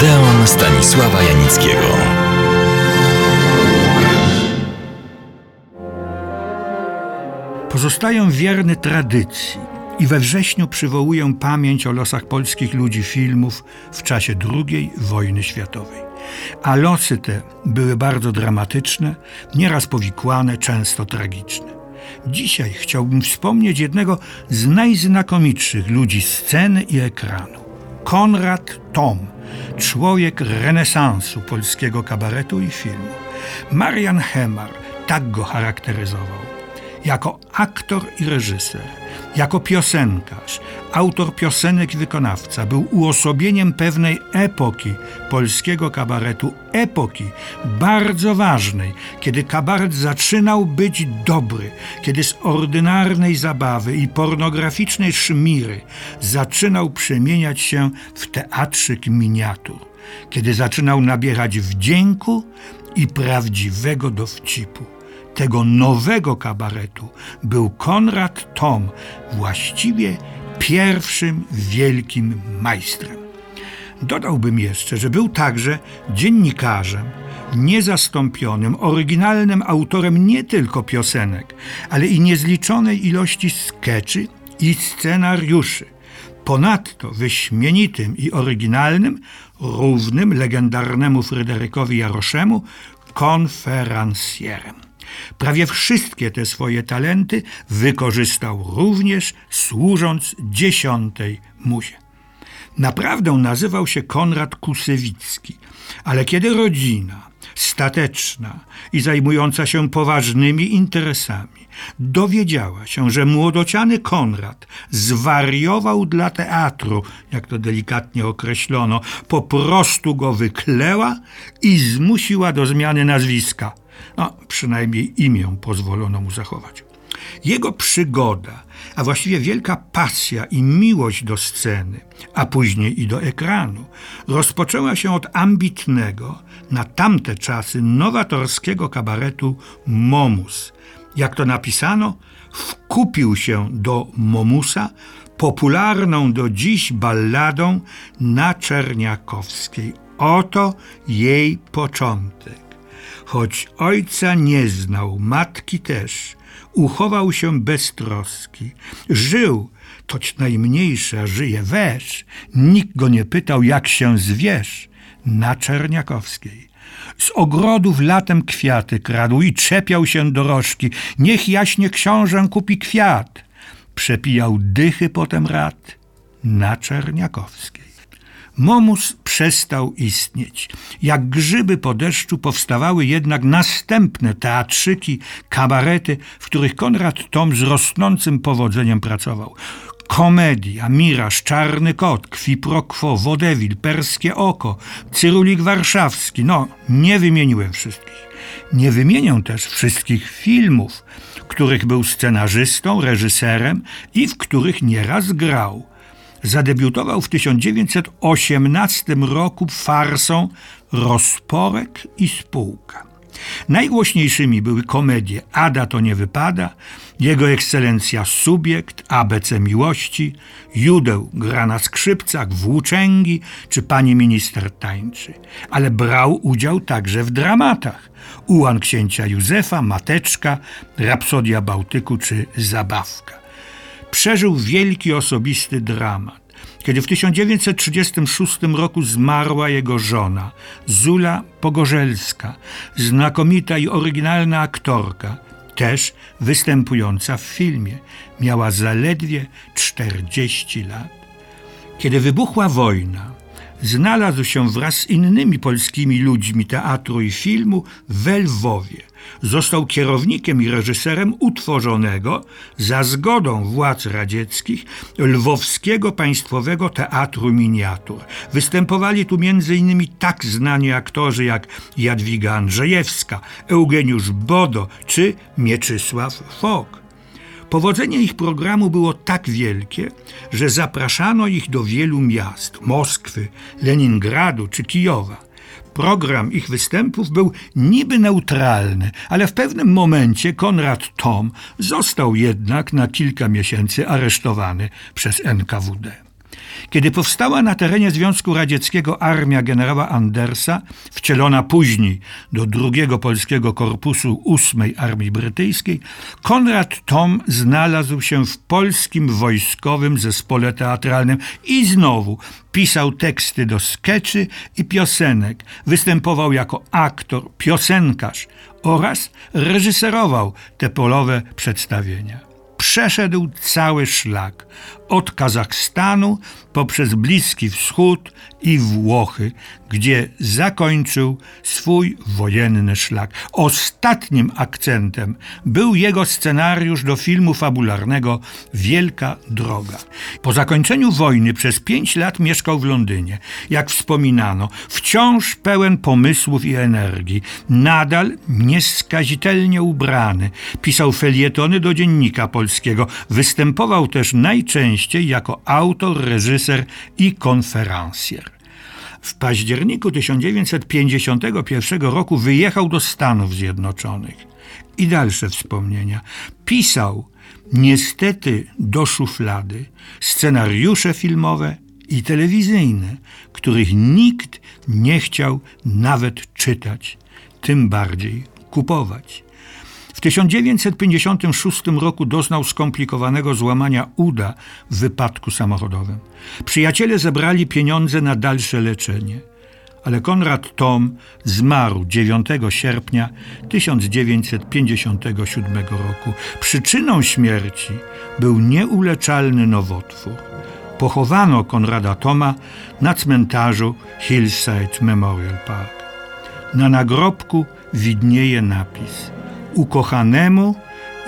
Odeon Stanisława Janickiego. Pozostają wierny tradycji i we wrześniu przywołuję pamięć o losach polskich ludzi filmów w czasie II wojny światowej. A losy te były bardzo dramatyczne, nieraz powikłane, często tragiczne. Dzisiaj chciałbym wspomnieć jednego z najznakomitszych ludzi sceny i ekranu. Konrad Tom, człowiek renesansu polskiego kabaretu i filmu. Marian Hemar tak go charakteryzował. Jako aktor i reżyser, jako piosenkarz, autor piosenek i wykonawca, był uosobieniem pewnej epoki polskiego kabaretu, epoki bardzo ważnej, kiedy kabaret zaczynał być dobry, kiedy z ordynarnej zabawy i pornograficznej szmiry zaczynał przemieniać się w teatrzyk miniatur, kiedy zaczynał nabierać wdzięku i prawdziwego dowcipu tego nowego kabaretu był Konrad Tom, właściwie pierwszym wielkim majstrem. Dodałbym jeszcze, że był także dziennikarzem, niezastąpionym, oryginalnym autorem nie tylko piosenek, ale i niezliczonej ilości skeczy i scenariuszy. Ponadto wyśmienitym i oryginalnym, równym legendarnemu Fryderykowi Jaroszemu, konferencjerem. Prawie wszystkie te swoje talenty wykorzystał również służąc dziesiątej muzie. Naprawdę nazywał się Konrad Kusewicki, ale kiedy rodzina, stateczna i zajmująca się poważnymi interesami, dowiedziała się, że młodociany Konrad zwariował dla teatru, jak to delikatnie określono, po prostu go wykleła i zmusiła do zmiany nazwiska. No, przynajmniej imię pozwolono mu zachować. Jego przygoda, a właściwie wielka pasja i miłość do sceny, a później i do ekranu, rozpoczęła się od ambitnego, na tamte czasy nowatorskiego kabaretu Momus. Jak to napisano, wkupił się do Momusa popularną do dziś balladą na Czerniakowskiej. Oto jej początek. Choć ojca nie znał, matki też, uchował się bez troski. Żył, toć najmniejsza żyje, weż. Nikt go nie pytał, jak się zwiesz, na Czerniakowskiej. Z ogrodów latem kwiaty kradł i czepiał się dorożki. Niech jaśnie książę kupi kwiat. Przepijał dychy potem rad na Czerniakowskiej. Momus przestał istnieć. Jak grzyby po deszczu powstawały jednak następne teatrzyki, kabarety, w których Konrad Tom z rosnącym powodzeniem pracował. Komedia, Miraż, Czarny Kot, Kwi pro quo, Wodewil, Perskie Oko, Cyrulik Warszawski. No, nie wymieniłem wszystkich. Nie wymienię też wszystkich filmów, których był scenarzystą, reżyserem i w których nieraz grał zadebiutował w 1918 roku farsą Rozporek i spółka. Najgłośniejszymi były komedie Ada to nie wypada, Jego ekscelencja Subiekt, ABC Miłości, Judeł gra na skrzypcach, Włóczęgi czy Pani minister tańczy. Ale brał udział także w dramatach. Ułan księcia Józefa, Mateczka, Rapsodia Bałtyku czy Zabawka przeżył wielki osobisty dramat. Kiedy w 1936 roku zmarła jego żona, Zula Pogorzelska, znakomita i oryginalna aktorka, też występująca w filmie, miała zaledwie 40 lat. Kiedy wybuchła wojna, znalazł się wraz z innymi polskimi ludźmi teatru i filmu w Lwowie. Został kierownikiem i reżyserem utworzonego za zgodą władz radzieckich Lwowskiego Państwowego Teatru Miniatur. Występowali tu m.in. tak znani aktorzy jak Jadwiga Andrzejewska, Eugeniusz Bodo czy Mieczysław Fok. Powodzenie ich programu było tak wielkie, że zapraszano ich do wielu miast Moskwy, Leningradu czy Kijowa. Program ich występów był niby neutralny, ale w pewnym momencie Konrad Tom został jednak na kilka miesięcy aresztowany przez NKWD. Kiedy powstała na terenie Związku Radzieckiego armia generała Andersa, wcielona później do drugiego polskiego korpusu ósmej Armii Brytyjskiej, Konrad Tom znalazł się w polskim wojskowym zespole teatralnym i znowu pisał teksty do skeczy i piosenek, występował jako aktor, piosenkarz oraz reżyserował te polowe przedstawienia. Przeszedł cały szlak od Kazachstanu poprzez Bliski Wschód i Włochy, gdzie zakończył swój wojenny szlak. Ostatnim akcentem był jego scenariusz do filmu fabularnego Wielka Droga. Po zakończeniu wojny przez pięć lat mieszkał w Londynie. Jak wspominano, wciąż pełen pomysłów i energii, nadal nieskazitelnie ubrany, pisał felietony do dziennika polskiego, występował też najczęściej jako autor, reżyser i konferencjer. W październiku 1951 roku wyjechał do Stanów Zjednoczonych. I dalsze wspomnienia. Pisał, niestety do szuflady, scenariusze filmowe i telewizyjne, których nikt nie chciał nawet czytać, tym bardziej kupować. W 1956 roku doznał skomplikowanego złamania uda w wypadku samochodowym. Przyjaciele zebrali pieniądze na dalsze leczenie, ale Konrad Tom zmarł 9 sierpnia 1957 roku. Przyczyną śmierci był nieuleczalny nowotwór. Pochowano Konrada Toma na cmentarzu Hillside Memorial Park. Na nagrobku widnieje napis – ukochanemu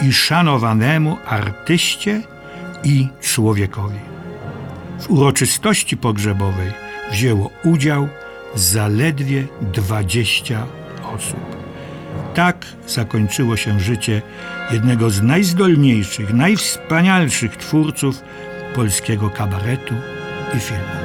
i szanowanemu artyście i człowiekowi. W uroczystości pogrzebowej wzięło udział zaledwie 20 osób. Tak zakończyło się życie jednego z najzdolniejszych, najwspanialszych twórców polskiego kabaretu i filmu.